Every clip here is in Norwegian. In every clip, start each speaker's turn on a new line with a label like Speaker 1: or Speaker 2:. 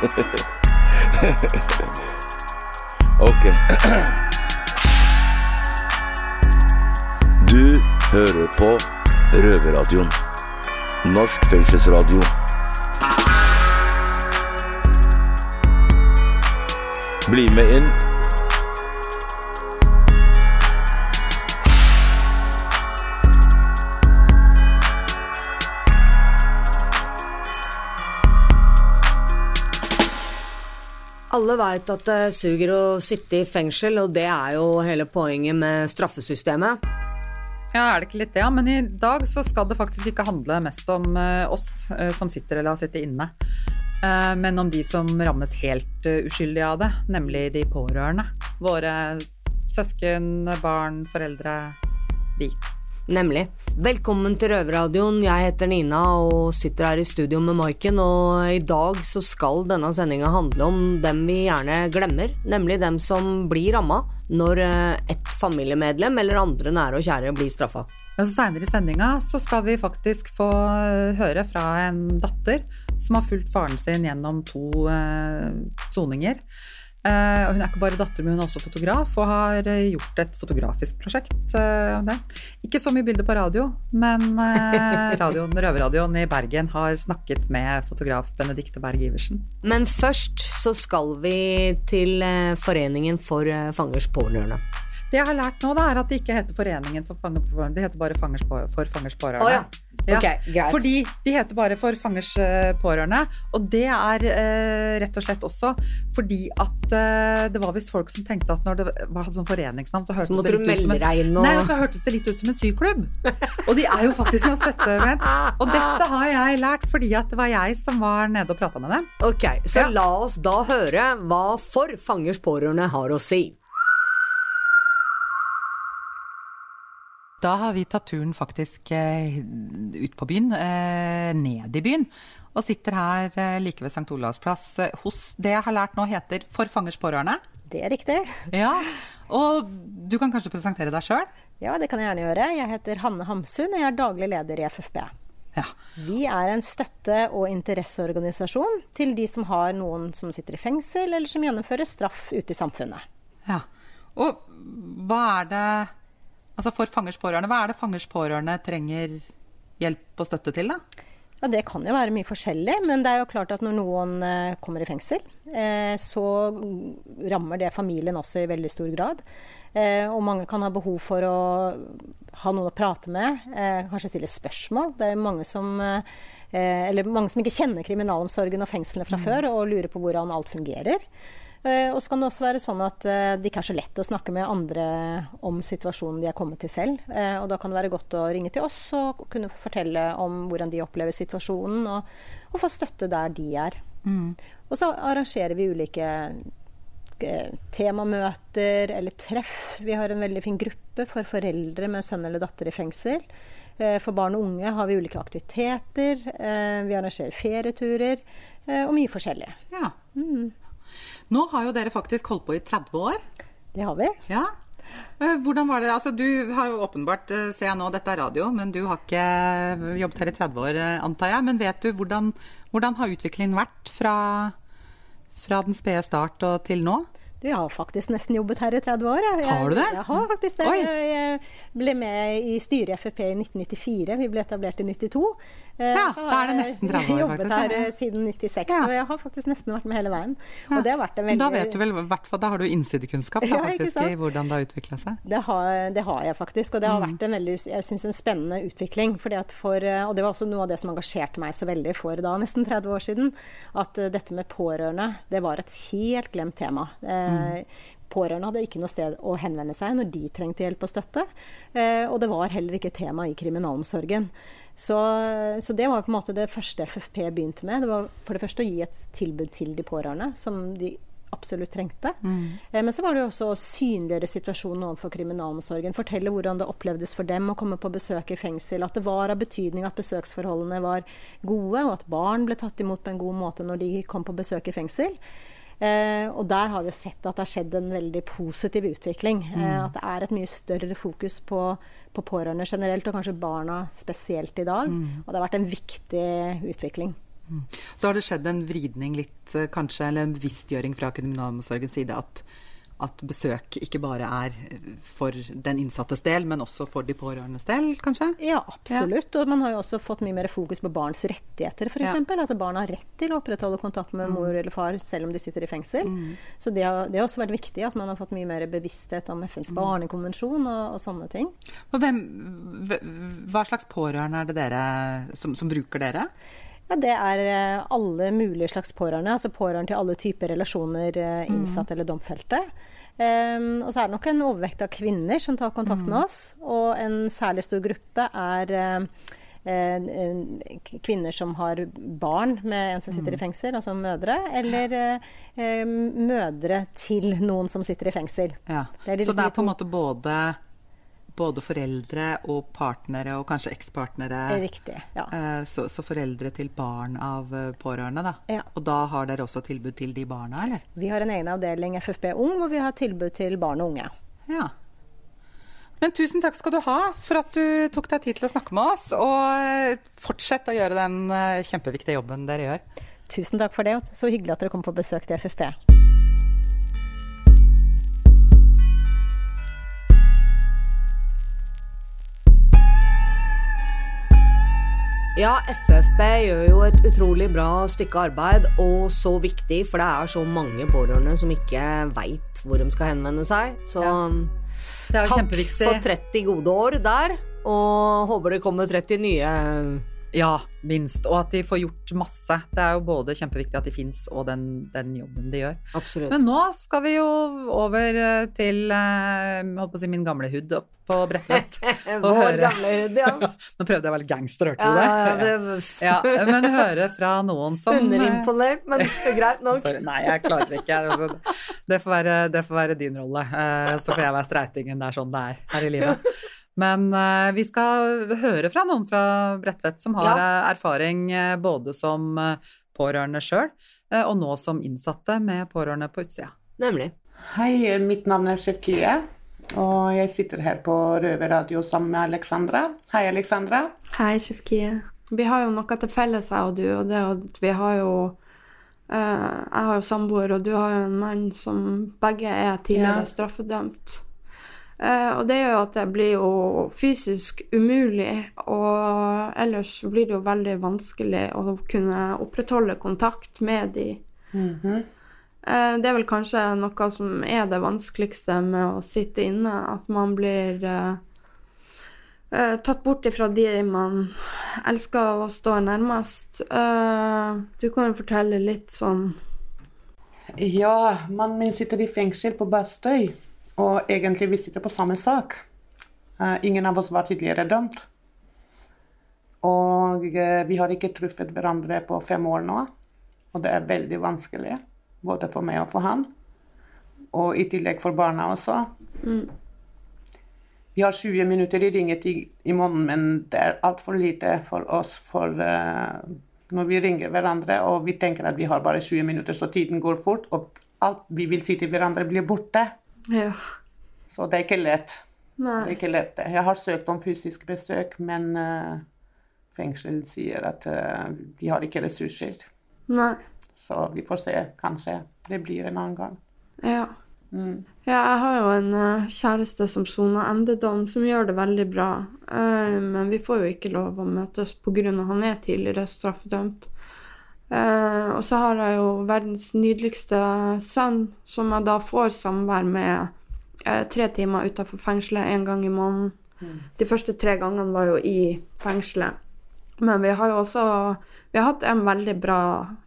Speaker 1: ok. Du hører på Røverradioen. Norsk fengselsradio. Bli med inn.
Speaker 2: Alle veit at det suger å sitte i fengsel, og det er jo hele poenget med straffesystemet.
Speaker 3: Ja, er det ikke litt det? Ja, men i dag så skal det faktisk ikke handle mest om eh, oss eh, som sitter eller har sittet inne, eh, men om de som rammes helt uskyldig av det, nemlig de pårørende. Våre søsken, barn, foreldre. De.
Speaker 2: Nemlig. Velkommen til Røverradioen. Jeg heter Nina og sitter her i studio med Maiken, og i dag så skal denne sendinga handle om dem vi gjerne glemmer, nemlig dem som blir ramma når eh, et familiemedlem eller andre nære og kjære blir straffa.
Speaker 3: Seinere i sendinga så skal vi faktisk få eh, høre fra en datter som har fulgt faren sin gjennom to eh, soninger. Eh, og hun er ikke bare datter, men hun er også fotograf og har eh, gjort et fotografisk prosjekt eh, om det. Ikke så mye bilder på radio, men eh, radioen, Røverradioen i Bergen har snakket med fotograf Benedicte Berg Iversen.
Speaker 2: Men først så skal vi til eh, Foreningen for eh, fangers pårørende.
Speaker 3: Det jeg har lært nå, da, er at det ikke heter Foreningen for fangers pårørende, det heter bare fangers på, For fangers pårørende.
Speaker 2: Å ja. Ok, greit.
Speaker 3: Fordi de heter bare For fangers eh, pårørende, og det er eh, rett og slett også fordi at eh, det var visst folk som tenkte at når det var sånn foreningsnavn, så hørtes
Speaker 2: så
Speaker 3: det litt ut som en
Speaker 2: og-
Speaker 3: Nei, så hørtes det litt ut som en syklubb. og de er jo faktisk en støttevenn. Og dette har jeg lært fordi at det var jeg som var nede og prata med dem.
Speaker 2: Ok, så
Speaker 3: Ja.
Speaker 2: la oss da høre hva For fangers pårørende har å si.
Speaker 3: Da har vi tatt turen faktisk eh, ut på byen, eh, ned i byen, og sitter her eh, like ved St. Olavs plass hos det jeg har lært nå heter For fangers pårørende.
Speaker 4: Det er riktig.
Speaker 3: Ja, og du kan kanskje presentere deg sjøl?
Speaker 4: Ja, det kan jeg gjerne gjøre. Jeg heter Hanne Hamsun, og jeg er daglig leder i FFB.
Speaker 3: Ja.
Speaker 4: Vi er en støtte- og interesseorganisasjon til de som har noen som sitter i fengsel, eller som gjennomfører straff ute i samfunnet.
Speaker 3: ja. Og hva er det Altså for fangers pårørende, hva er det fangers pårørende trenger hjelp og støtte til, da?
Speaker 4: Ja, Det kan jo være mye forskjellig, men det er jo klart at når noen eh, kommer i fengsel, eh, så rammer det familien også i veldig stor grad. Eh, og mange kan ha behov for å ha noen å prate med, kanskje stille spørsmål. Det er mange som eller mange som ikke kjenner kriminalomsorgen og fengslene fra før, og lurer på hvordan alt fungerer. Eh, og så kan det også være sånn at eh, det ikke er så lett å snakke med andre om situasjonen de er kommet til selv. Eh, og da kan det være godt å ringe til oss og kunne fortelle om hvordan de opplever situasjonen, og, og få støtte der de er. Og så arrangerer vi ulike temamøter eller treff. Vi har en veldig fin gruppe for foreldre med sønn eller datter i fengsel. For barn og unge har vi ulike aktiviteter. Vi arrangerer ferieturer og mye forskjellig.
Speaker 3: Ja. Nå har jo dere faktisk holdt på i 30 år.
Speaker 4: Det har vi.
Speaker 3: Ja. Eh, Hvordan var det? Altså, du har jo åpenbart, eh, ser jeg nå, dette er radio, men du har ikke jobbet her i 30 år, eh, antar jeg. Men vet du hvordan, hvordan har utviklingen vært fra, fra den spede start og til nå?
Speaker 4: Du, jeg har faktisk nesten jobbet her i 30 år. Jeg,
Speaker 3: Har du det?
Speaker 4: Jeg har faktisk det.
Speaker 3: Oi.
Speaker 4: Jeg ble med i styret i FrP i 1994. Vi ble etablert i 92. Eh,
Speaker 3: Ja, da
Speaker 4: har
Speaker 3: er det nesten 30 år,
Speaker 4: jobbet
Speaker 3: Jeg
Speaker 4: her
Speaker 3: jobbet
Speaker 4: her siden 96,
Speaker 3: Ja.
Speaker 4: så jeg har faktisk nesten vært med hele veien.
Speaker 3: Ja.
Speaker 4: Og det har vært en veldig
Speaker 3: Da vet du vel, i hvert fall, da har du innsidekunnskap da, faktisk, i hvordan det har utvikla seg.
Speaker 4: Det har, det har jeg faktisk, og det
Speaker 3: Mm.
Speaker 4: har vært en veldig jeg synes, en spennende utvikling. For, eh, og det var også noe av det som engasjerte meg så veldig for da nesten 30 år siden. At eh, dette med pårørende, det var et helt glemt tema. Eh, Pårørende hadde ikke noe sted å henvende seg når de trengte hjelp og støtte. Eh, og det var heller ikke tema i kriminalomsorgen. Så, så det var på en måte det første FFP begynte med. Det var for det første å gi et tilbud til de pårørende, som de absolutt trengte. Mm. Men så var det jo også å synliggjøre situasjonen overfor kriminalomsorgen. Fortelle hvordan det opplevdes for dem å komme på besøk i fengsel. At det var av betydning at besøksforholdene var gode, og at barn ble tatt imot på en god måte når de kom på besøk i fengsel. Eh, og der har vi jo sett at det har skjedd en veldig positiv utvikling. Eh, at det er et mye større fokus på, på pårørende generelt, og kanskje barna spesielt i dag. Og det har vært en viktig utvikling.
Speaker 3: Så har det skjedd en vridning litt, eh, kanskje, eller en bevisstgjøring fra kriminalomsorgens side at, at besøk ikke bare er for den innsattes del, men også for de pårørendes del, kanskje?
Speaker 4: Ja, absolutt. Ja. Og man har jo også fått mye mer fokus på barns rettigheter, f.eks. Ja. Altså barn har rett til å opprettholde kontakt med mm. mor eller far selv om de sitter i fengsel. Mm. Så det har, det har, også vært viktig at man har fått mye mer bevissthet om FNs mm. barnekonvensjon og, og, sånne ting.
Speaker 3: Hvem, hva slags pårørende er det dere som, som bruker dere?
Speaker 4: Ja, Det er eh, alle mulige slags pårørende. Altså pårørende til alle typer relasjoner, eh, mm. innsatt mm. eller domfelte. Um, og så er det nok en overvekt av kvinner som tar kontakt mm. med oss. Og en særlig stor gruppe er uh, kvinner som har barn med en som sitter mm. i fengsel, altså mødre. Eller uh, mødre til noen som sitter i fengsel.
Speaker 3: Ja. Det så det er på en måte både både foreldre og partnere, og kanskje ekspartnere.
Speaker 4: Riktig, ja.
Speaker 3: Eh, så, så, foreldre til barn av eh, pårørende, da. Ja. Og da har dere også tilbud til de barna, eller?
Speaker 4: Vi har en egen avdeling FFB Ung, hvor vi har tilbud til barn og unge.
Speaker 3: Ja. Men tusen takk skal du ha for at du tok deg tid til å snakke med oss, og eh, fortsett å gjøre den kjempeviktige jobben dere gjør.
Speaker 4: Tusen takk for det, og så hyggelig at dere kom på besøk til FFP.
Speaker 2: Ja, FFB gjør jo et utrolig bra stykke arbeid, og så viktig, for det er så mange pårørende som ikke veit hvor de skal henvende seg. Så ja. takk for 30 gode år der, og håper det kommer 30 nye
Speaker 3: ja, minst. Og at de får gjort masse. Det er jo både kjempeviktig at de fins, og den, den, jobben de gjør.
Speaker 2: Absolutt.
Speaker 3: Men nå skal vi jo over eh, til eh, holdt på å si min gamle hud opp på Bredtvet.
Speaker 2: Vår gamle hud, ja.
Speaker 3: nå prøvde jeg å være gangster, hørte du ja, det? Ja, ja, men høre fra noen som
Speaker 2: Underimponert, men greit nok.
Speaker 3: Sorry, nei, jeg klarer ikke. Altså, det får være, det får være din rolle. Eh, så får jeg være streitingen. Det er sånn det er her i livet. Men uh, vi skal høre fra noen fra Bredtvet som har ja. Eh, erfaring uh, både som pårørende sjøl, og nå som innsatte med pårørende på utsida.
Speaker 2: Nemlig.
Speaker 5: Hei, mitt navn er Shefkie, og jeg sitter her på Røverradio sammen med Alexandra. Hei, Alexandra.
Speaker 6: Hei, Shefkie. Vi har jo noe til felles, jeg og du, og det at vi har jo Jeg har jo samboer, og du har jo en mann som begge er tidligere ja. straffedømt. Uh, og det gjør jo at det blir jo fysisk umulig, og ellers blir det jo veldig vanskelig å kunne opprettholde kontakt med de. Mm -hmm. uh, det er vel kanskje noe som er det vanskeligste med å sitte inne, at man blir uh, tatt bort ifra de man elsker å stå nærmest. du kan jo fortelle litt sånn
Speaker 5: Ja, mannen min sitter i fengsel på Bastøy. Og egentlig vi sitter på samme sak. Uh, ingen av oss var tidligere dømt. Og uh, vi har ikke truffet hverandre på fem år nå. Og det er veldig vanskelig, både for meg og for han. Og i tillegg for barna også. Mm. Vi har 20 minutter i ringetid i måneden, men det er altfor lite for oss for uh, når vi ringer hverandre og vi tenker at vi har bare 20 minutter, så tiden går fort, og alt vi vil si til hverandre, blir borte.
Speaker 6: Ja.
Speaker 5: Så det er ikke lett. Nei. Det er ikke lett. Jeg har søkt om fysisk besøk, men uh, fengsel sier at uh, de har ikke ressurser.
Speaker 6: Nei.
Speaker 5: Så vi får se. Kanskje det blir en annen gang.
Speaker 6: Ja. Mm. ja jeg har jo en uh, kjæreste som soner endedom, som gjør det veldig bra. men vi får jo ikke lov å møtes pga. han er tidligere straffedømt. Uh, og så har jeg jo verdens nydeligste sønn, som jeg da får samvær med uh, tre timer utenfor fengselet en gang i måneden. Mm. De første tre gangene var jo i fengselet. Men vi har jo også vi har hatt en veldig bra,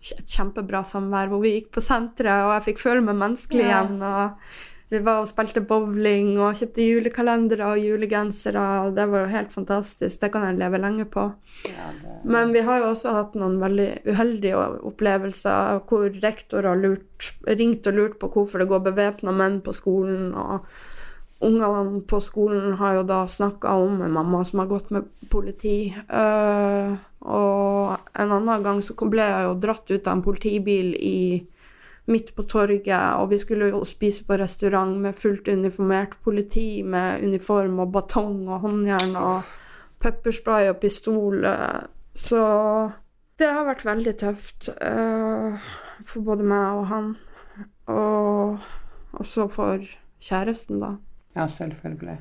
Speaker 6: et kjempebra samvær hvor vi gikk på senteret, og jeg fikk føle meg menneskelig yeah. igjen. og vi var og spilte bowling og kjøpte julekalendere og julegensere. og Det var jo helt fantastisk. Det kan jeg leve lenge på. Ja, det... Men vi har jo også hatt noen veldig uheldige opplevelser hvor rektor har lurt, ringt og lurt på hvorfor det går bevæpna menn på skolen. og Ungene på skolen har jo da snakka om en mamma som har gått med politi. Uh, og en annen gang så ble jeg jo dratt ut av en politibil i midt på torget, og vi skulle jo spise på restaurant med fullt uniformert politi med uniform og batong og håndjern og pepperspray og pistol. Så det Det har vært veldig tøft uh, for både meg og han. Og også for kjæresten, da.
Speaker 5: Ja, selvfølgelig.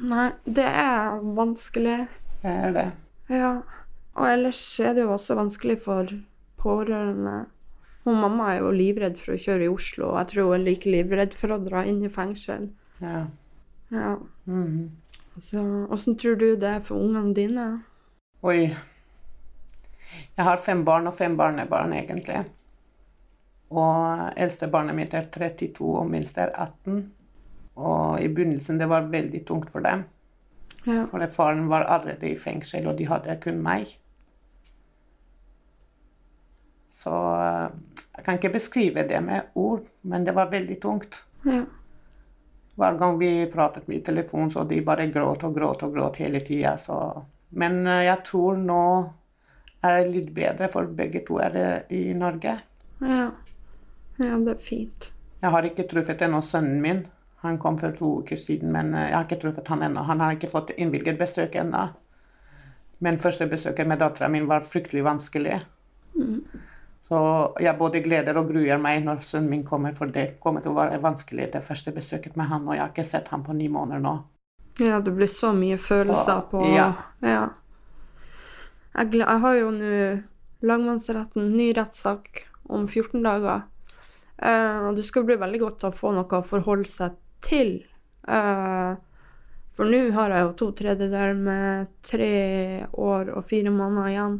Speaker 6: Nei, det er vanskelig.
Speaker 5: Det er det.
Speaker 6: Ja. Og ellers er det jo også vanskelig for pårørende. Hun mamma er jo livredd for å kjøre i Oslo, og jeg tror hun er like livredd for å dra inn i fengsel.
Speaker 5: Ja.
Speaker 6: Ja.
Speaker 5: Mhm.
Speaker 6: Så åssen tror du det er for ungene dine?
Speaker 5: Oi. Jeg har fem barn og fem barnebarn, egentlig. Og eldste barnet mitt er 32, og minst er 18. Og i begynnelsen det var veldig tungt for dem.
Speaker 6: Ja.
Speaker 5: For faren var allerede i fengsel, og de hadde kun meg. Så eh, jeg kan ikke beskrive det med ord, men det var veldig tungt.
Speaker 6: ja.
Speaker 5: Hver gang vi pratet med telefon, så de bare gråt og gråt og gråt hele tida. Men eh, jeg tror nå er det litt bedre, for begge to er det i Norge.
Speaker 6: Ja. Ja, det er fint.
Speaker 5: Jeg har ikke truffet ennå sønnen min. Han kom for to uker siden, men eh, jeg har ikke truffet han ennå. Han har ikke fått innvilget besøk ennå. Men første besøket med dattera mi var fryktelig vanskelig. Så jeg både gleder og gruer meg når sønnen min kommer, for det kommer til å være vanskelig det første besøket med han, og jeg har ikke sett ham på ni måneder nå.
Speaker 6: Ja, det blir så mye følelser på
Speaker 5: ja.
Speaker 6: ja. Jeg, jeg har jo nå lagmannsretten, ny rettssak om 14 dager. Uh, og det skal bli veldig godt å få noe å forholde seg til. Uh, for nå har jeg jo to tredjedeler med tre år og fire måneder igjen.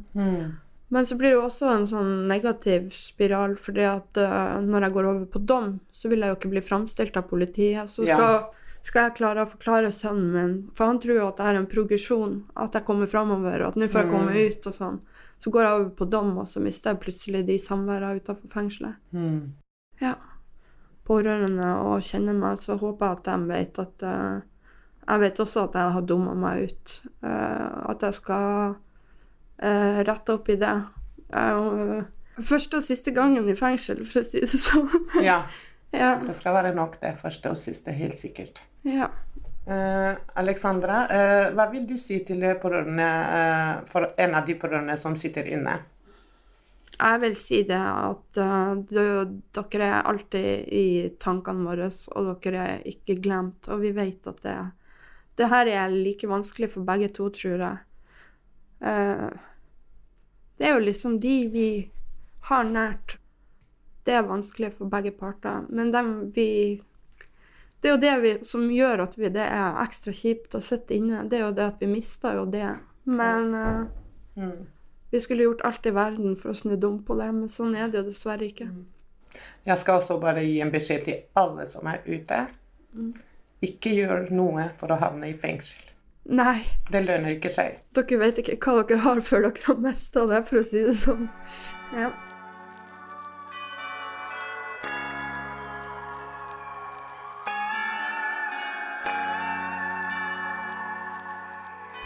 Speaker 6: Men så blir det jo også en sånn negativ spiral, fordi at uh, når jeg går over på dom, så vil jeg jo ikke bli framstilt av politiet. Så
Speaker 5: Ja.
Speaker 6: skal, skal jeg klare å forklare sønnen min, for han tror jo at det er en progresjon, at jeg kommer framover, og at nå får jeg komme ut og sånn. Så går jeg over på dom, og så mister jeg plutselig de samværene utenfor fengselet.
Speaker 5: Mm.
Speaker 6: Ja. Pårørende og kjenner meg, så håper jeg at de vet at uh, Jeg vet også at jeg har dumma meg ut. Uh, at jeg skal eh, retta opp i det. Eh, første og siste gangen i fengsel, for å si det sånn.
Speaker 5: Ja,
Speaker 6: ja.
Speaker 5: det skal være nok det første og siste, helt sikkert.
Speaker 6: ja.
Speaker 5: Eh, Alexandra, eh, hva vil du si til pårørende, eh, for en av de pårørende som sitter inne?
Speaker 6: Jeg vil si det at uh, du- dere er alltid i tankene våre, og dere er ikke glemt. Og vi vet at det, det her er like vanskelig for begge to, tror jeg. Eh, det er jo liksom de vi har nært. Det er vanskelig for begge parter. Men dem vi Det er jo det vi, som gjør at vi, det er ekstra kjipt å sitte inne. Det er jo det at vi mister jo det. Men eh, vi skulle gjort alt i verden for å snu om på det, men sånn er det jo dessverre ikke.
Speaker 5: Jeg skal også bare gi en beskjed til alle som er ute. Ikke gjør noe for å havne i fengsel.
Speaker 6: Nei,
Speaker 5: Det lønner ikke seg.
Speaker 6: dere vet ikke hva dere har før dere har mista det, for å si det sånn. Ja.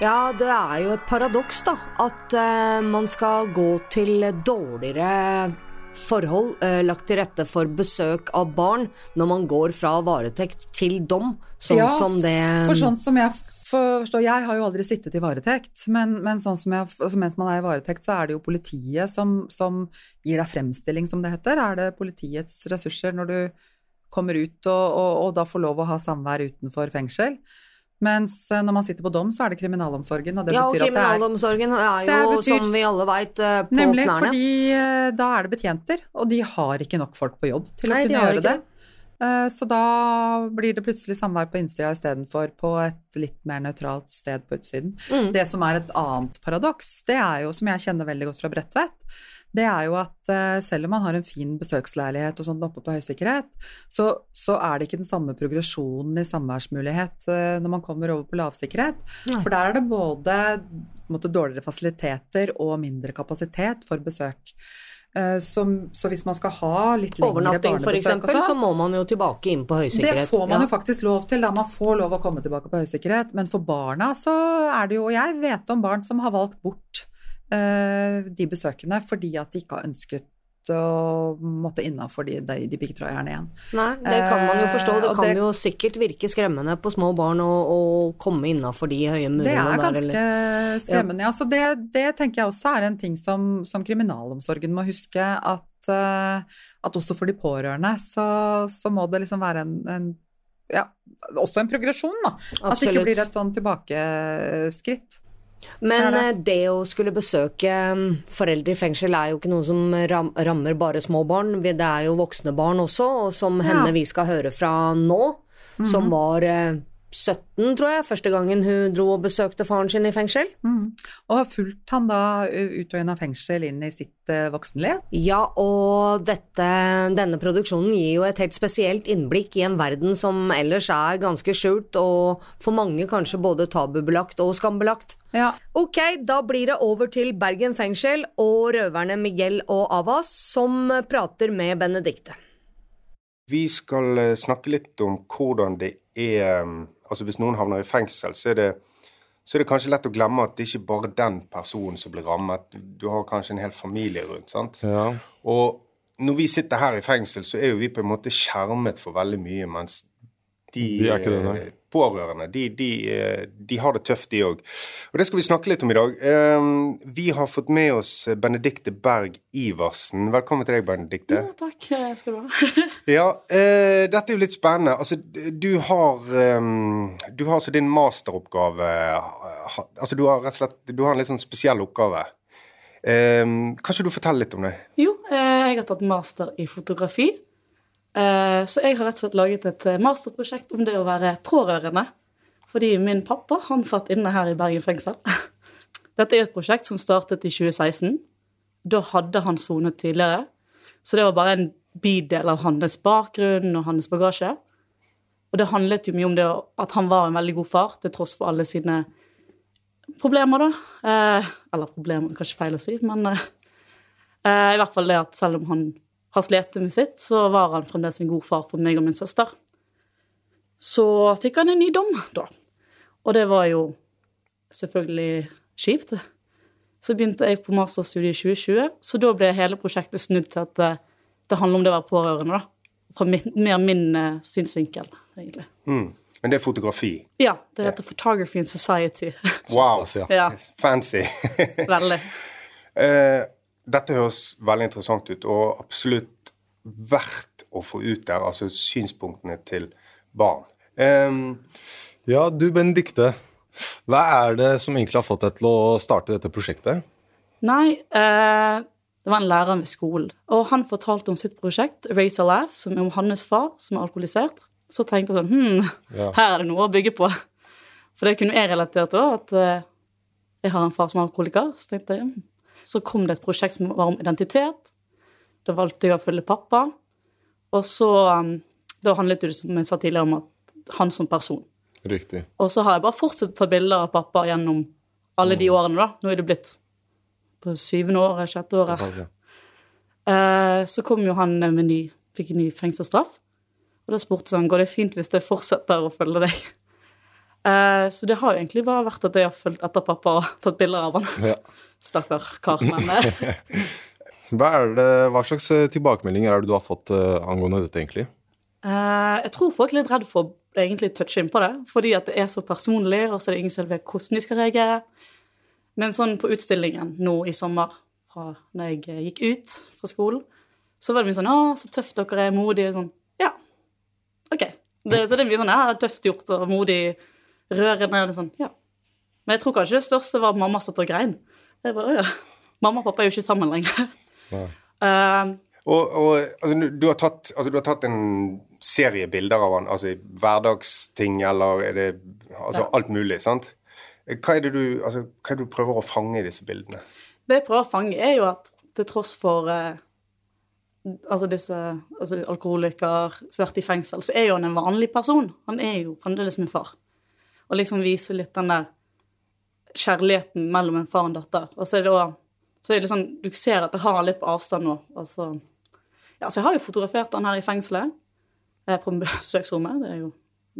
Speaker 2: Ja, det er jo et paradoks, da. At eh, man skal gå til dårligere forhold eh, lagt til rette for besøk av barn når man går fra varetekt til dom, sånn
Speaker 3: Ja,
Speaker 2: som det
Speaker 3: For sånn som jeg forstår Jeg har jo aldri sittet i varetekt, men, men sånn som jeg, altså mens man er i varetekt, så er det jo politiet som, som gir deg fremstilling, som det heter. Er det politiets ressurser når du kommer ut og, og, og da får lov å ha samvær utenfor fengsel? Mens eh, når man sitter på dom, så er det kriminalomsorgen, og det
Speaker 2: Ja, og
Speaker 3: kriminalomsorgen at det er
Speaker 2: er
Speaker 3: Det
Speaker 2: jo,
Speaker 3: betyr-
Speaker 2: som vi alle veit, på
Speaker 3: Nemlig,
Speaker 2: knærne.
Speaker 3: fordi eh, da er det betjenter, og de har ikke nok folk på jobb til
Speaker 2: Nei,
Speaker 3: å kunne gjøre
Speaker 2: ikke
Speaker 3: det. Eh, Så da blir det plutselig samvær på innsida istedenfor på et litt mer nøytralt sted på utsiden.
Speaker 2: Mm.
Speaker 3: Det som er et annet paradoks, det er jo, som jeg kjenner veldig godt fra Bredtvet, det er jo at eh, selv om man har en fin besøksleilighet og sånt oppe på høysikkerhet, så, så er det ikke den samme progresjonen i samværsmulighet eh, når man kommer over på lavsikkerhet.
Speaker 2: Nei.
Speaker 3: For der er det både måte, dårligere fasiliteter og mindre kapasitet for besøk. Eh, som, så hvis man skal ha litt lengre
Speaker 2: Overnatting
Speaker 3: og
Speaker 2: eksempel, så
Speaker 3: sånn,
Speaker 2: må man jo tilbake inn på høysikkerhet.
Speaker 3: det får man
Speaker 2: Ja.
Speaker 3: jo faktisk lov til, da man får lov å komme tilbake på høysikkerhet. Men for barna så er det jo jeg vet om barn som har valgt bort eh, de besøkene fordi at de ikke har ønsket å måtte innafor de, de, de piggtrådgjerdene igjen.
Speaker 2: Nei, det kan man jo forstå. Det
Speaker 3: Eh,
Speaker 2: kan
Speaker 3: det-
Speaker 2: jo sikkert virke skremmende på små barn å, å komme innafor de høye murene der.
Speaker 3: Det er
Speaker 2: der,
Speaker 3: ganske
Speaker 2: eller-
Speaker 3: skremmende, ja. Så det, det tenker jeg også er en ting som, som kriminalomsorgen må huske, at, eh, at også for de pårørende så, så må det liksom være en, en ja, også en progresjon, da. At det ikke blir et sånn tilbakeskritt.
Speaker 2: Men
Speaker 3: Det. er
Speaker 2: eh, det å skulle besøke mm, foreldre i fengsel er jo ikke noe som rammer bare små barn. Det er jo voksne barn også, og som henne vi skal høre fra nå, som var eh, 17, tror jeg, første gangen hun dro og besøkte faren sin i fengsel.
Speaker 3: Og har fulgt han da ut og inn av fengsel inn i sitt eh, voksenliv.
Speaker 2: Ja, og dette, denne produksjonen gir jo et helt spesielt innblikk i en verden som ellers er ganske skjult, og for mange kanskje både tabubelagt og skambelagt.
Speaker 3: Ja.
Speaker 2: Ok, da blir det over til Bergen fengsel og røverne Miguel og Avas som prater med Benedicte.
Speaker 7: Vi skal eh, snakke litt om hvordan det er mm, Altså hvis noen havner i fengsel, så er det, så er det kanskje lett å glemme at det ikke bare er den personen som blir rammet. Du, du har kanskje en hel familie rundt. sant?
Speaker 8: Ja.
Speaker 7: Og når vi sitter her i fengsel, så er jo vi på en måte skjermet for veldig mye, mens de,
Speaker 8: De er ikke det, nei.
Speaker 7: eh, pårørende, de, de, eh, de har det tøft, de òg. Og det skal vi snakke litt om i dag. Eh, Vi har fått med oss Benedikte Berg Iversen. Velkommen til deg, Benedikte.
Speaker 9: Jo, takk skal du ha.
Speaker 7: Ja, eh, dette er jo litt spennende. Altså, du har ehm, Du har altså din masteroppgave Altså, du har rett og slett Du har en litt sånn spesiell oppgave. Kanskje kan ikke du fortelle litt om det?
Speaker 9: Jo, eh, jeg har tatt master i fotografi. Eh, så jeg har rett og slett laget et eh, masterprosjekt om det å være pårørende. Fordi min pappa han satt inne her i Bergen fengsel. Dette er et prosjekt som startet i 2016. Da hadde han sonet tidligere. Så det var bare en bidel av hans bakgrunn og hans bagasje. Og det handlet jo mye om det at han var en veldig god far, til tross for alle sine problemer, da. Eh, eller problemer, kanskje feil å si, men i hvert fall det at selv om han har slitt med sitt, så var han fremdeles en god far for meg og min søster. Så fikk han en ny dom, da. Og det var jo selvfølgelig kjipt. Så begynte jeg på masterstudiet i 2020, så da ble hele prosjektet snudd til at det, det handler om det å være pårørende, da. Fra min, mer min uh, synsvinkel, egentlig.
Speaker 7: Mm. Men det er fotografi.
Speaker 9: Ja, det heter Photography in Society.
Speaker 7: Wow.
Speaker 8: Ja.
Speaker 7: Fancy.
Speaker 9: veldig.
Speaker 7: Eh, dette høres veldig interessant ut, og absolutt verdt å få ut der, altså synspunktene til barn. Um,
Speaker 8: ja, du Benedikte. Hva er det som egentlig har fått deg til å starte dette prosjektet?
Speaker 9: Nei, eh, det var en lærer ved skolen, og han fortalte om sitt prosjekt, Raise a Laugh, som er om hans far, som er alkoholisert. Så tenkte jeg sånn Hm,
Speaker 8: Ja.
Speaker 9: her er det noe å bygge på. For det kunne jeg relatert til òg, at eh, jeg har en far som er alkoholiker. Så tenkte jeg, hm. Så kom det et prosjekt som var om identitet. Da valgte jeg å følge pappa. Og så um, Da handlet det, som jeg sa tidligere, om at han som person.
Speaker 8: Riktig.
Speaker 9: Og så har jeg bare fortsatt å ta bilder av pappa gjennom alle de årene, da. Nå er det blitt på syvende året, sjette året.
Speaker 8: Ja.
Speaker 9: Eh, så kom jo han med ny, fikk en ny fengselsstraff. Og da spurte han går det fint hvis jeg fortsetter å følge deg. Eh, så det har jo egentlig bare vært at jeg har fulgt etter pappa og tatt bilder av han.
Speaker 8: Ja.
Speaker 9: Stakkar kar. Men eh,
Speaker 8: Hva, det, hva slags eh, tilbakemeldinger er det du har fått angående dette, egentlig?
Speaker 9: jeg tror folk er litt redd for å egentlig touche inn på det, fordi at det er så personlig, og så er det ingen som vet hvordan de skal reagere. Men sånn på utstillingen nå i sommer, fra når jeg gikk ut fra skolen, så var det mye sånn 'Å, så tøft dere er, modige.' Sånn, ja, OK. Det, så det er mye sånn 'Ja, tøft gjort og modig', rørende. Er sånn, ja. Men jeg tror kanskje det største var at mamma satt og grein. Jeg bare, ja. Mamma og pappa er jo ikke sammen lenger. Eh,
Speaker 7: og og altså, du, du, har tatt, altså, du har tatt en serie bilder av han, altså hverdagsting, eller er det altså,
Speaker 9: Ja.
Speaker 7: alt mulig, sant? Hva er, det du, altså, hva er det du prøver å fange i disse bildene?
Speaker 9: Det jeg prøver å fange, er jo at til tross for eh, altså disse altså alkoholiker som har vært i fengsel, så er jo han en vanlig person. Han er jo fremdeles min far. Og liksom vise litt den der kjærligheten mellom en far og en datter. Og så er det også, så er det liksom, Du ser at det har litt på avstand nå. Altså, ja, så jeg har jo fotografert han her i fengselet, eh, på besøksrommet. Det er jo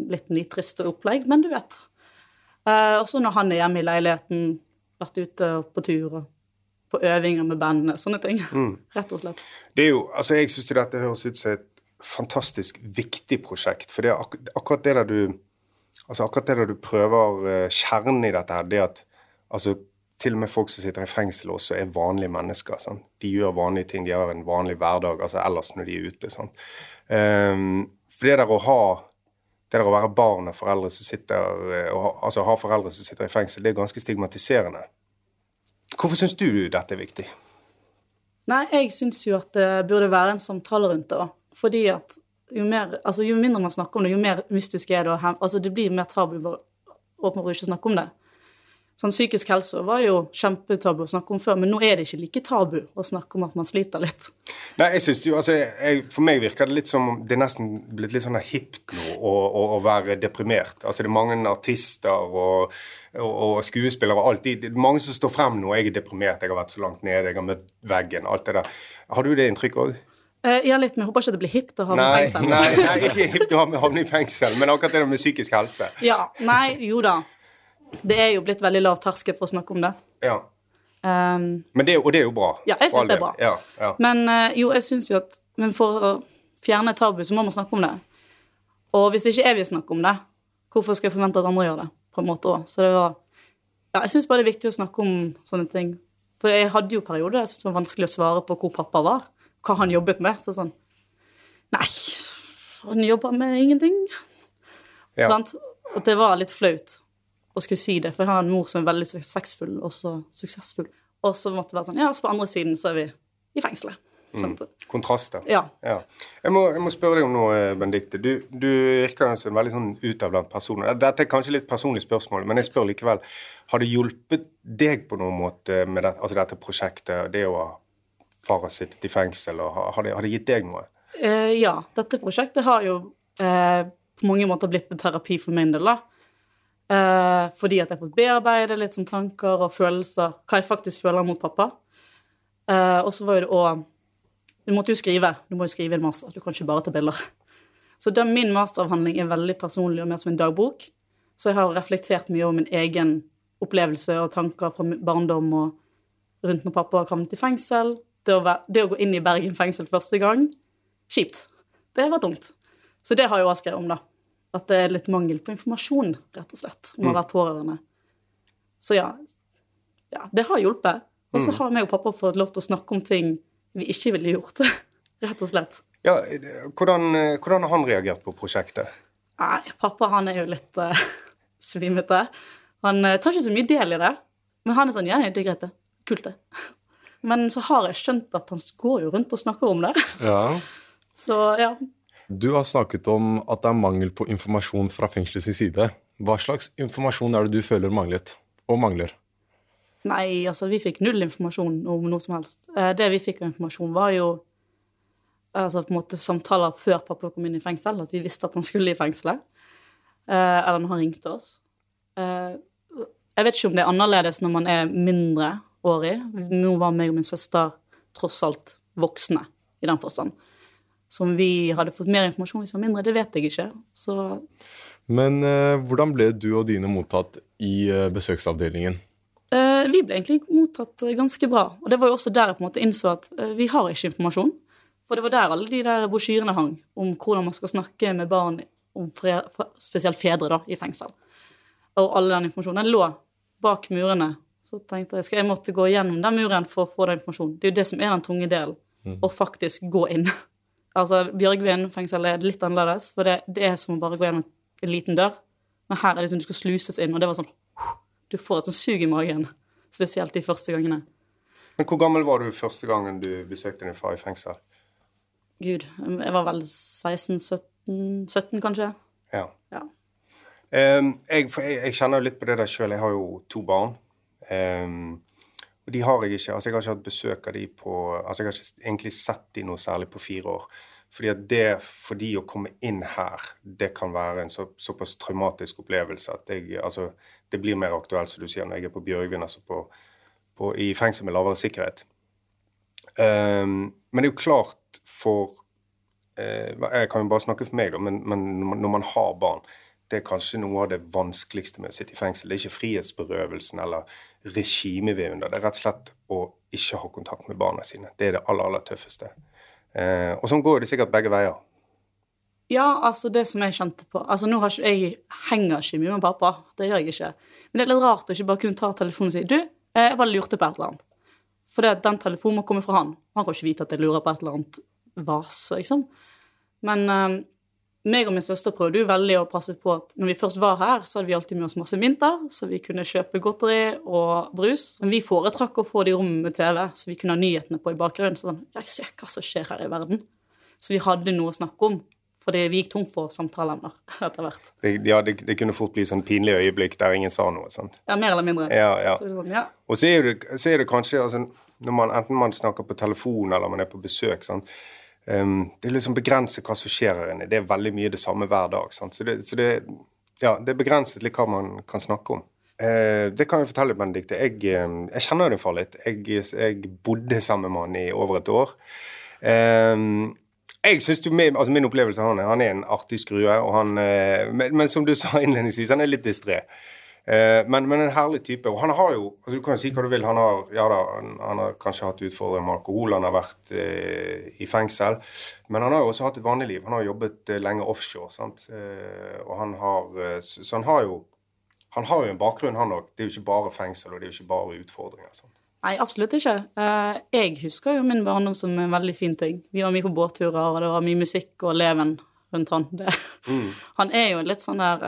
Speaker 9: litt nitrist opplegg, men du vet. Eh, og så når han er hjemme i leiligheten, vært ute på tur og på øvinger med bandene. Sånne ting. Rett og slett.
Speaker 7: Det er jo, altså Jeg syns dette høres ut som et fantastisk viktig prosjekt. For det er ak akkurat det der du altså akkurat det da du prøver eh, Kjernen i dette her, det at altså til og med folk som sitter i fengsel også, er vanlige mennesker. Sant? De gjør vanlige ting, de har en vanlig hverdag altså ellers når de er ute. Sant? Um, for det der å ha det der å være barn av foreldre som sitter, eh, og altså ha foreldre som sitter i fengsel, det er ganske stigmatiserende. Hvorfor syns du dette er viktig?
Speaker 9: Nei, jeg syns jo at det burde være en samtale rundt det. Fordi at jo, mer, altså jo mindre man snakker om det, jo mer mystisk er det. Og, Altså det blir mer tabu å åpne å ikke snakke om det. Sånn Psykisk helse var jo kjempetabu å snakke om før, men nå er det ikke like tabu å snakke om at man sliter litt.
Speaker 7: Nei, jeg synes jo, altså, jeg, For meg virker det litt som om det er nesten blitt litt sånn hipt nå å, å, å være deprimert. Altså Det er mange artister og, og, og skuespillere og alt. Det er mange som står frem nå. 'Jeg er deprimert, jeg har vært så langt nede, jeg har møtt veggen'. Alt det der. Har du det inntrykket òg?
Speaker 9: Eh, ja, litt, men jeg håper ikke det blir hipt å havne i fengsel.
Speaker 7: nei, nei, ikke hipt å havne- i fengsel, men akkurat det med psykisk helse.
Speaker 9: Ja, nei, jo da. Det er jo blitt veldig lav terskel for å snakke om det.
Speaker 7: Ja.
Speaker 9: Um,
Speaker 7: Men det, og det er jo bra.
Speaker 9: Ja, jeg
Speaker 7: syns
Speaker 9: det er bra.
Speaker 7: Ja, ja.
Speaker 9: Men eh, jo, jeg syns jo at Men for å fjerne tabu, så må man snakke om det. Og hvis ikke jeg vil snakke om det, hvorfor skal jeg forvente at andre gjør det? på en måte også. Så det var Ja, jeg syns bare det er viktig å snakke om sånne ting. For jeg hadde jo perioder jeg syntes det var vanskelig å svare på hvor pappa var. Hva han jobbet med. Så sånn Nei, han jobber med ingenting.
Speaker 7: Ja.
Speaker 9: Sant? Og det var litt flaut å skulle si det, for jeg har en mor som er veldig suksessfull, og så suksessfull. Og så måtte det være sånn Ja, så på andre siden så er vi i fengselet. Mm.
Speaker 7: Kontraster.
Speaker 9: Ja.
Speaker 7: Ja. Jeg, må, jeg må spørre deg om noe, Benedicte. Du, du virker som en veldig sånn utadvendt person. Dette er kanskje litt personlig spørsmål, men jeg spør likevel. Har det hjulpet deg på noen måte med det, altså dette prosjektet, det å far har sittet i fengsel, og har, har, det, har det gitt deg noe?
Speaker 9: Eh, ja, dette prosjektet har jo eh, på mange måter blitt en terapi for min del, da. Eh, fordi at jeg har fått bearbeide litt sånn tanker og følelser, hva jeg faktisk føler mot pappa. Eh, og så var jo det òg Du måtte jo skrive. Du må jo skrive en master. Du kan ikke bare ta bilder. Så den, min masteravhandling er veldig personlig og mer som en dagbok. Så jeg har reflektert mye over min egen opplevelse og tanker fra barndom og rundt når pappa kom til fengsel. Det å, være, det å gå inn i Bergen fengsel første gang kjipt. Det var tungt. Så det har jeg også skrevet om, da. At det er litt mangel på informasjon, rett og slett, om å være pårørende. Så ja, ja det har hjulpet. Og så har meg og pappa fått lov til å snakke om ting vi ikke ville gjort, rett og slett.
Speaker 7: Ja, hvordan, hvordan har han reagert på prosjektet?
Speaker 9: Nei, pappa han er jo litt uh, svimete. Han uh, tar ikke så mye del i det. Men han er sånn Ja, det er greit, det. Kult, det. Men så har jeg skjønt at han går jo rundt og snakker om det.
Speaker 8: Ja.
Speaker 9: Så ja.
Speaker 8: Du har snakket om at det er mangel på informasjon fra fengselets side. Hva slags informasjon er det du føler manglet, og mangler?
Speaker 9: Nei, altså, vi fikk null informasjon om noe som helst. Eh, Det vi fikk av informasjon, var jo altså, på en måte samtaler før pappa kom inn i fengsel, at vi visste at han skulle i fengselet. Eh, Eller når han ringte oss. Eh, Jeg vet ikke om det er annerledes når man er mindreårig. Nå var meg og min søster tross alt voksne i den forstand. Så om vi hadde fått mer informasjon hvis vi var mindre, det vet jeg ikke. Så
Speaker 8: Men eh, hvordan ble du og dine mottatt i eh, besøksavdelingen?
Speaker 9: Eh, vi ble egentlig mottatt eh, ganske bra. Og det var jo også der jeg på en måte innså at eh, vi har ikke informasjon. For det var der alle de der brosjyrene hang, om hvordan man skal snakke med barn, om spesielt fedre, da, i fengsel. Og all den informasjonen den lå bak murene. Så tenkte jeg skal jeg måtte gå gjennom den muren for å få den informasjonen. Det er jo det som er den tunge delen, å faktisk gå inn. Altså, Bjørgvin fengsel er litt annerledes, for det, det er som å bare gå gjennom en liten dør. Men her er det liksom du skal sluses inn, og det var sånn du får et sånt sug i magen. Spesielt de første gangene.
Speaker 7: Men hvor gammel var du første gangen du besøkte din far i fengsel?
Speaker 9: Gud, jeg var vel 16-17, 17 kanskje.
Speaker 7: Ja.
Speaker 9: Ja.
Speaker 7: Um, jeg, jeg, jeg kjenner jo litt på det der sjøl. Jeg har jo to barn. Ehm, og de har jeg ikke Altså, jeg har ikke hatt besøk av de på Altså, jeg har ikke egentlig sett de noe særlig på fire år. Fordi at det for de å komme inn her, det kan være en så, såpass traumatisk opplevelse at jeg Altså, det blir mer aktuelt, som du sier, når jeg er på Bjørgvin, altså på, på, i fengsel med lavere sikkerhet. Um, men det er jo klart for uh, Jeg kan jo bare snakke for meg, da, men, men når man har barn det er kanskje noe av det vanskeligste med å sitte i fengsel. Det er ikke frihetsberøvelsen eller regimet vi er under. Det er rett og slett å ikke ha kontakt med barna sine. Det er det aller, aller tøffeste. Eh, og sånn går det sikkert begge veier.
Speaker 9: Ja, altså det som jeg kjente på Altså nå har ikke, Jeg henger ikke mye med pappa, det gjør jeg ikke. Men det er litt rart å ikke bare kunne ta telefonen og si Du, eh, jeg bare lurte på et eller annet. For det, den telefonen må komme fra han. Han kan ikke vite at jeg lurer på et eller annet vase, liksom. Men um, meg og min søster prøvde jo veldig å passe på at når vi først var her, så hadde vi alltid med oss masse mynter, så vi kunne kjøpe godteri og brus. Men vi foretrakk å få det i rommet med TV, så vi kunne ha nyhetene på i bakgrunnen. Sånn, jeg ser hva som skjer her i verden. Så vi hadde noe å snakke om. Fordi vi gikk tom for samtaleemner etter hvert.
Speaker 7: Det, ja, det, det, kunne fort bli sånn pinlig øyeblikk der ingen sa noe. sant?
Speaker 9: Ja, mer eller mindre.
Speaker 7: Ja, ja.
Speaker 9: Så sånn, ja.
Speaker 7: Og så er, det, så er det kanskje altså, når man, Enten man snakker på telefon eller man er på besøk sant? Um, Det liksom begrenset hva som skjer her inne. Det er veldig mye det samme hver dag. Sant? Så, det, så det, ja, det er begrenset litt hva man kan snakke om. Uh, det kan jeg fortelle, Benedicte. Jeg, jeg kjenner din far litt. Jeg, jeg, bodde sammen med han i over et år. Um, jeg synes jo, altså min opplevelse av han er han er en artig skrue. og han, men, men, som du sa innledningsvis, han er litt distré. Men, men, en herlig type. Og han har jo altså Du kan jo si hva du vil. Han har, ja da, han, har kanskje hatt utfordringer med alkohol, han har vært eh, i fengsel. Men han har jo også hatt et vanlig liv. Han har jobbet eh, lenge offshore. sant? Eh, og han har Så, så han har jo han har jo en bakgrunn, han òg. Det er jo ikke bare fengsel, og det er jo ikke bare utfordringer. sant?
Speaker 9: Nei, absolutt ikke. Jeg husker jo min barndom som en veldig fin ting. Vi var mye på båtturer, og det var mye musikk og leven rundt han. Det. Mm. Han er jo litt sånn der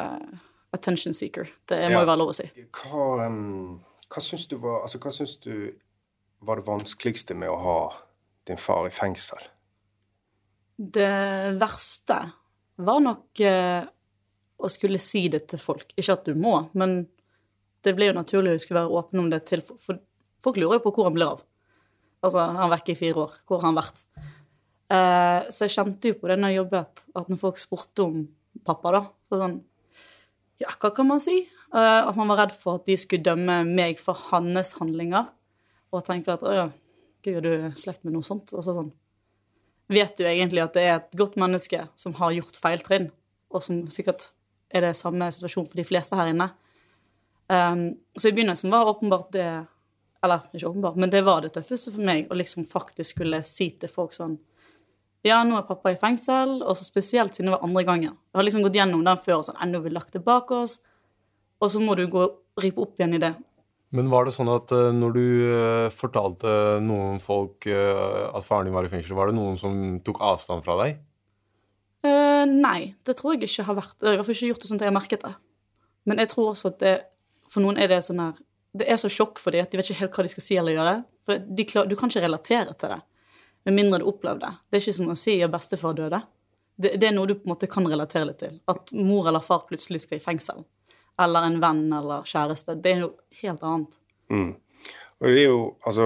Speaker 9: attention seeker. Det må ja. jo være lov å si.
Speaker 7: Hva, um, hva syns du var Altså, hva syns du var det vanskeligste med å ha din far i fengsel?
Speaker 9: Det verste var nok uh, å skulle si det til folk. Ikke at du må, men det ble jo naturlig å skulle være åpen om det til for Folk lurer jo på hvor han blir av. Altså, han er vekke i fire år. Hvor har han vært? Uh, så jeg kjente jo på det når jeg jobbet, at når folk spurte om pappa, da så sånn Ja, hva kan man si? Uh, at man var redd for at de skulle dømme meg for hans handlinger. Og tenke at å ja, gud, er du slekt med noe sånt? Og så sånn Vet du egentlig at det er et godt menneske som har gjort feiltrinn, og som sikkert er det samme situasjon for de fleste her inne? Um, så i begynnelsen var åpenbart det eller ikke åpenbart, men det var det tøffeste for meg å liksom faktisk skulle si til folk sånn Ja, nå er pappa i fengsel, og så spesielt siden det var andre gangen. Jeg har liksom gått gjennom den før og sånn Nå vil vi lagt det bak oss. Og så må du gå og ripe opp igjen i det.
Speaker 8: Men var det sånn at uh, når du uh, fortalte noen folk uh, at faren din var i fengsel, var det noen som tok avstand fra deg?
Speaker 9: nei, det tror jeg ikke har vært. Jeg har ikke gjort det sånn at jeg har merket det. Men jeg tror også at det, for noen er det sånn her det er så sjokk for dem at de vet ikke helt hva de skal si eller gjøre. For klar, du kan ikke relatere til det, med mindre du opplevde det. Det er ikke som å si at bestefar døde. Det, det, er noe du på en måte kan relatere litt til. At mor eller far plutselig skal i fengsel. Eller en venn eller kjæreste. Det er noe helt annet.
Speaker 7: Mm. Og det er jo altså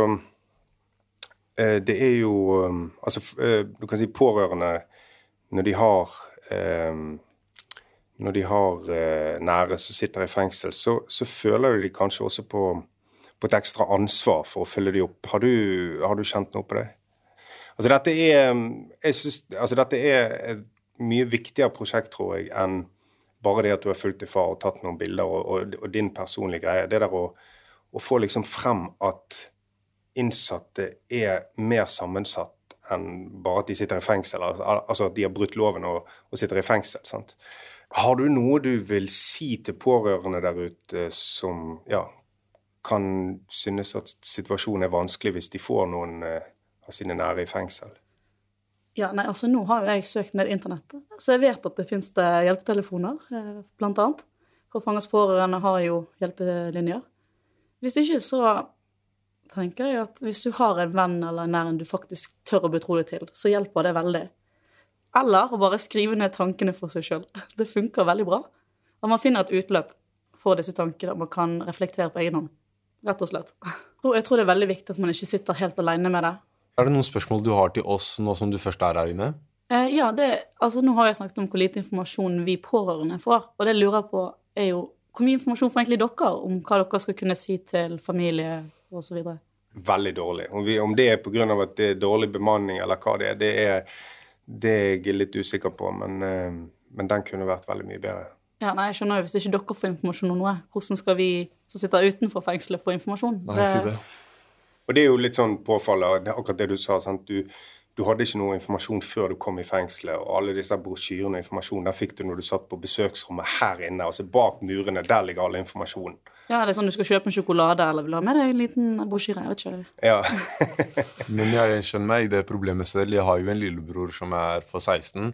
Speaker 7: eh, Det er jo um, Altså, eh, du kan si pårørende når de har um, når de har eh, nære som sitter i fengsel, så, så, føler de kanskje også på, på, et ekstra ansvar for å følge de opp. Har du, har du kjent noe på det? Altså dette er, jeg synes, altså dette er et mye viktigere prosjekt, tror jeg, enn bare det at du har fulgt din far og tatt noen bilder og, og, og din personlige greie. Det der å, å, få liksom frem at innsatte er mer sammensatt enn bare at de sitter i fengsel. Altså at de har brutt loven og, og sitter i fengsel. sant? Har du noe du vil si til pårørende der ute som ja, kan synes at situasjonen er vanskelig hvis de får noen eh, av sine nære i fengsel?
Speaker 9: Ja, nei, altså Nå har jo jeg søkt ned internettet, så jeg vet at det finnes det hjelpetelefoner, eh, blant annet. For fangers pårørende har jo hjelpelinjer. Hvis ikke så tenker jeg at hvis du har en venn eller en nær en du faktisk tør å betro deg til, så hjelper det veldig. Eller å bare skrive ned tankene for seg sjøl. Det funker veldig bra. Og man finner et utløp for disse tankene, og man kan reflektere på egen hånd. Rett og slett. Jeg tror det er veldig viktig at man ikke sitter helt alene med det.
Speaker 8: Er det noen spørsmål du har til oss nå som du først er her inne?
Speaker 9: Eh, ja, det, altså nå har jeg snakket om hvor lite informasjon vi pårørende får. Og det jeg lurer på, er jo hvor mye informasjon får egentlig dere om hva dere skal kunne si til familie osv.?
Speaker 7: Veldig dårlig. Om, vi, om det er pga. at det er dårlig bemanning eller hva det er, det er det jeg er litt usikker på, men, eh, men den kunne vært veldig mye bedre.
Speaker 9: Ja, nei, jeg skjønner jo Hvis ikke dere får informasjon om noe, hvordan skal vi som sitter utenfor fengselet, få informasjon?
Speaker 8: Nei, si det.
Speaker 7: Og det er jo litt sånn påfallende, akkurat det du sa. sant? Du, du hadde ikke noe informasjon før du kom i fengselet. Og alle disse brosjyrene og informasjonen den fikk du når du satt på besøksrommet her inne. altså Bak murene, der ligger all informasjonen.
Speaker 9: Ja, det er sånn du skal kjøpe en sjokolade eller vil ha med deg en liten brosjyre. Jeg vet ikke.
Speaker 7: Ja.
Speaker 8: Men jeg skjønner meg i det problemet selv. Jeg har jo en lillebror som er på 16.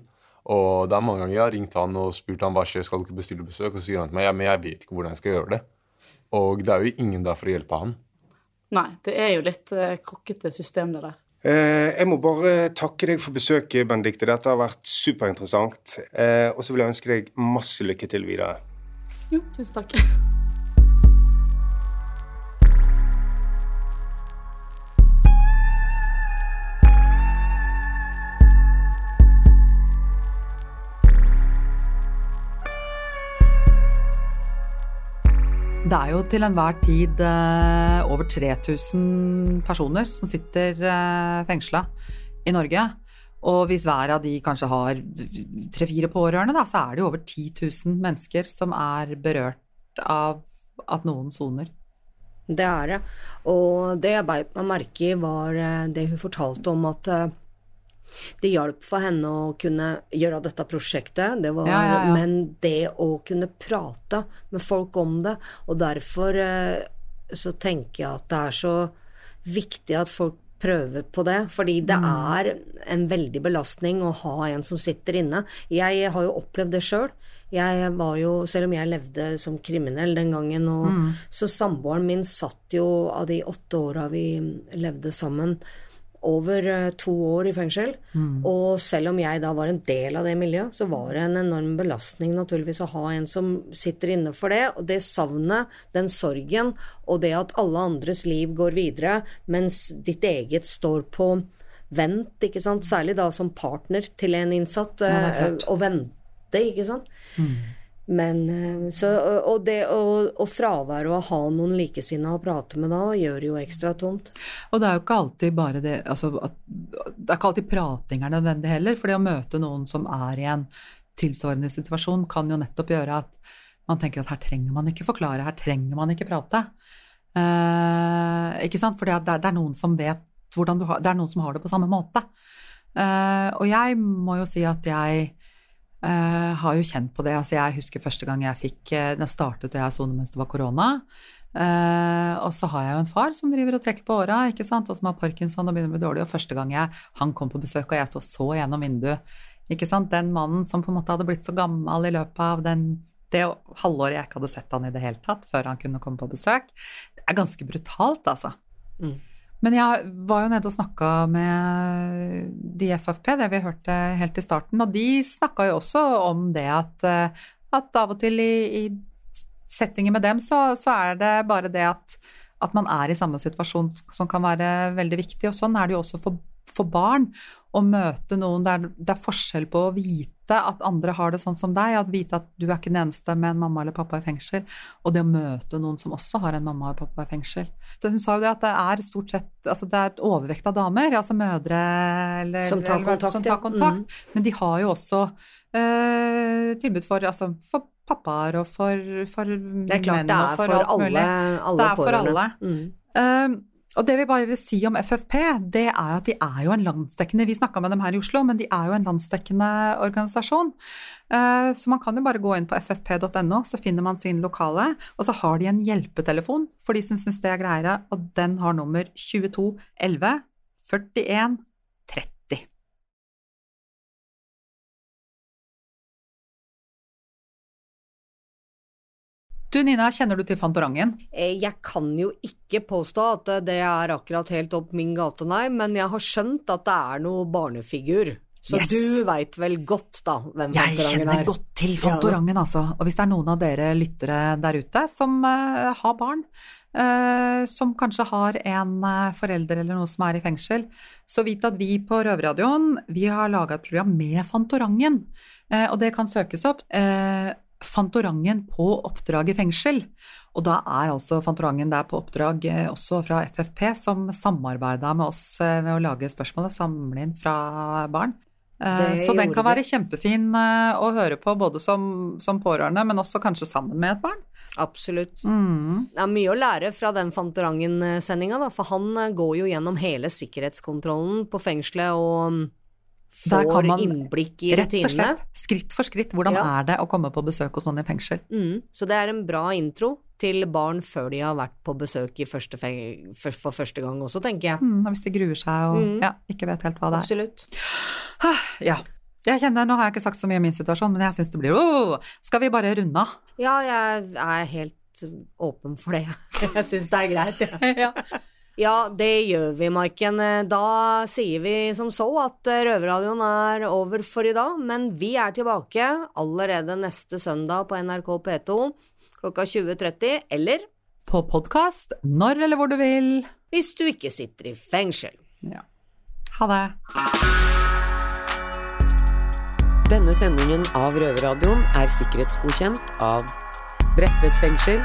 Speaker 8: Og det er mange ganger jeg har ringt han og spurt han hva skjer, skal du ikke bestille besøk? Og så sier han til meg ja, men jeg vet ikke hvordan jeg skal gjøre det. Og det er jo ingen der for å hjelpe han.
Speaker 9: Nei, det er jo litt eh, krukkete system, det der.
Speaker 7: Eh, jeg må bare takke deg for besøket, Benedicte. Dette har vært superinteressant. Eh, og så vil jeg ønske deg masse lykke til videre.
Speaker 9: Jo, tusen takk.
Speaker 3: Det er jo til enhver tid eh, over 3000 personer som sitter eh, fengsla i Norge. Og hvis hver av de kanskje har tre-fire pårørende, da, så er det jo over 10 000 mennesker som er berørt av at noen soner.
Speaker 2: Det er det. Og det jeg beit meg merke i, var eh, det hun fortalte om at eh, det hjalp for henne å kunne gjøre dette prosjektet, det var,
Speaker 3: Ja, ja, ja.
Speaker 2: men det å kunne prate med folk om det, og derfor eh, så tenker jeg at det er så viktig at folk prøver på det, fordi det
Speaker 3: Mm.
Speaker 2: er en veldig belastning å ha en som sitter inne. Jeg har jo opplevd det sjøl. Jeg var jo, selv om jeg levde som kriminell den gangen, og,
Speaker 3: Mm.
Speaker 2: så samboeren min satt jo av de åtte åra vi levde sammen, over eh, to år i fengsel.
Speaker 3: Mm.
Speaker 2: Og selv om jeg da var en del av det miljøet, så var det en enorm belastning naturligvis å ha en som sitter inne for det. Og det savnet, den sorgen, og det at alle andres liv går videre, mens ditt eget står på vent, ikke sant. Særlig da som partner til en innsatt,
Speaker 3: Ja, er
Speaker 2: eh, vente, ikke sant. Men eh, så, Og det å, og fraværet å ha noen likesinnede å prate med da, gjør jo ekstra tomt.
Speaker 3: Og det er jo ikke alltid bare det altså, at, Det er ikke alltid prating er nødvendig heller, for det å møte noen som er i en tilsvarende situasjon, kan jo nettopp gjøre at man tenker at her trenger man ikke forklare, her trenger man ikke prate. Eh, ikke sant? For det, det er noen som vet hvordan du har Det er noen som har det på samme måte. Eh, og jeg må jo si at jeg eh, har jo kjent på det. Altså jeg husker første gang jeg fikk eh, Det startet da jeg sonet mens det var korona. Uh, og så har jeg jo en far som driver og trekker på åra, og som har parkinson og begynner å bli dårlig. Og første gang jeg, han kom på besøk, og jeg sto og så gjennom vinduet, ikke sant, den mannen som på en måte hadde blitt så gammel i løpet av den, det halvåret jeg ikke hadde sett han i det hele tatt, før han kunne komme på besøk, det er ganske brutalt, altså.
Speaker 2: Mm.
Speaker 3: Men jeg var jo nede og snakka med de FFP, det vi hørte helt i starten, og de snakka jo også om det at, eh, at av og til i, i settinger med dem, så, så er det bare det at, at man er i samme situasjon som kan være veldig viktig. Og sånn er det jo også for, for barn å møte noen der det er forskjell på å vite at andre har det sånn som deg, at vite at du er ikke den eneste med en mamma eller pappa i fengsel, og det å møte noen som også har en mamma eller pappa i fengsel. Så Hun sa jo det at det er stort sett altså det er et overvekt av damer, altså mødre eller,
Speaker 2: Som tar
Speaker 3: eller hva-
Speaker 2: kontakt, ja.
Speaker 3: mm. Men de har jo også eh, tilbud for, altså, for pappaer og for, for menn og for, alt
Speaker 2: alle,
Speaker 3: mulig.
Speaker 2: alle
Speaker 3: Det er for
Speaker 2: pårørende.
Speaker 3: alle.
Speaker 2: Mm.
Speaker 3: Eh, og det vi bare vil si om FFP, det er at de er jo en landsdekkende Vi snakka med dem her i Oslo, men de er jo en landsdekkende organisasjon. Eh, så man kan jo bare gå inn på ffp.no, så finner man sin lokale. Og så har de en hjelpetelefon for de som syns det er greiere, og den har nummer 22 11 41 Du Nina, kjenner du til Fantorangen?
Speaker 2: Eh, Jeg kan jo ikke påstå at eh, det er akkurat helt opp min gate, nei, men jeg har skjønt at det er noe barnefigur. Så
Speaker 3: Yes.
Speaker 2: du veit vel godt, da, hvem
Speaker 3: Jeg
Speaker 2: Fantorangen
Speaker 3: kjenner
Speaker 2: er?
Speaker 3: godt til Fantorangen, altså. Og hvis det er noen av dere lyttere der ute som uh, har barn, uh, som kanskje har en uh, forelder eller noe som er i fengsel, så vit at vi på Røverradioen vi har laga et program med Fantorangen. Og det kan søkes opp. Eh, Fantorangen på oppdrag i fengsel. Og da er altså Fantorangen der på oppdrag eh, også fra FFP, som samarbeida med oss eh, ved å lage spørsmål og samle inn fra barn. Eh,
Speaker 2: Det
Speaker 3: Så den kan være kjempefin eh, å høre på både som, som pårørende, men også kanskje sammen med et barn.
Speaker 2: Absolutt.
Speaker 3: Mm.
Speaker 2: Det er mye å lære fra den Fantorangen-sendinga, for han eh, går jo gjennom hele sikkerhetskontrollen på fengselet og mm, får
Speaker 3: kan man
Speaker 2: innblikk i
Speaker 3: Rett og slett, skritt for skritt, hvordan
Speaker 2: Ja.
Speaker 3: er det å komme på besøk hos noen i fengsel?
Speaker 2: Mm, så det er en bra intro til barn før de har vært på besøk i første for, for første gang også, tenker jeg.
Speaker 3: Mm, og hvis de gruer seg og
Speaker 2: Mm.
Speaker 3: ja, ikke vet helt hva det er.
Speaker 2: Absolutt.
Speaker 3: Ja. Jeg kjenner, Nå har jeg ikke sagt så mye om min situasjon, men jeg syns det blir oh, Skal vi bare runde av?
Speaker 2: Ja, jeg er helt åpen for det. Jeg syns det er greit, jeg.
Speaker 3: Ja.
Speaker 2: Ja, det gjør vi, Maiken. Da sier vi som så at Røverradioen er over for i dag, men vi er tilbake allerede neste søndag på NRK P2 klokka 20.30, eller
Speaker 3: På podkast når eller hvor du vil.
Speaker 2: hvis du ikke sitter i fengsel.
Speaker 3: Ja. Ha det.
Speaker 10: Denne sendingen av Røverradioen er sikkerhetsgodkjent av Bredtvet fengsel.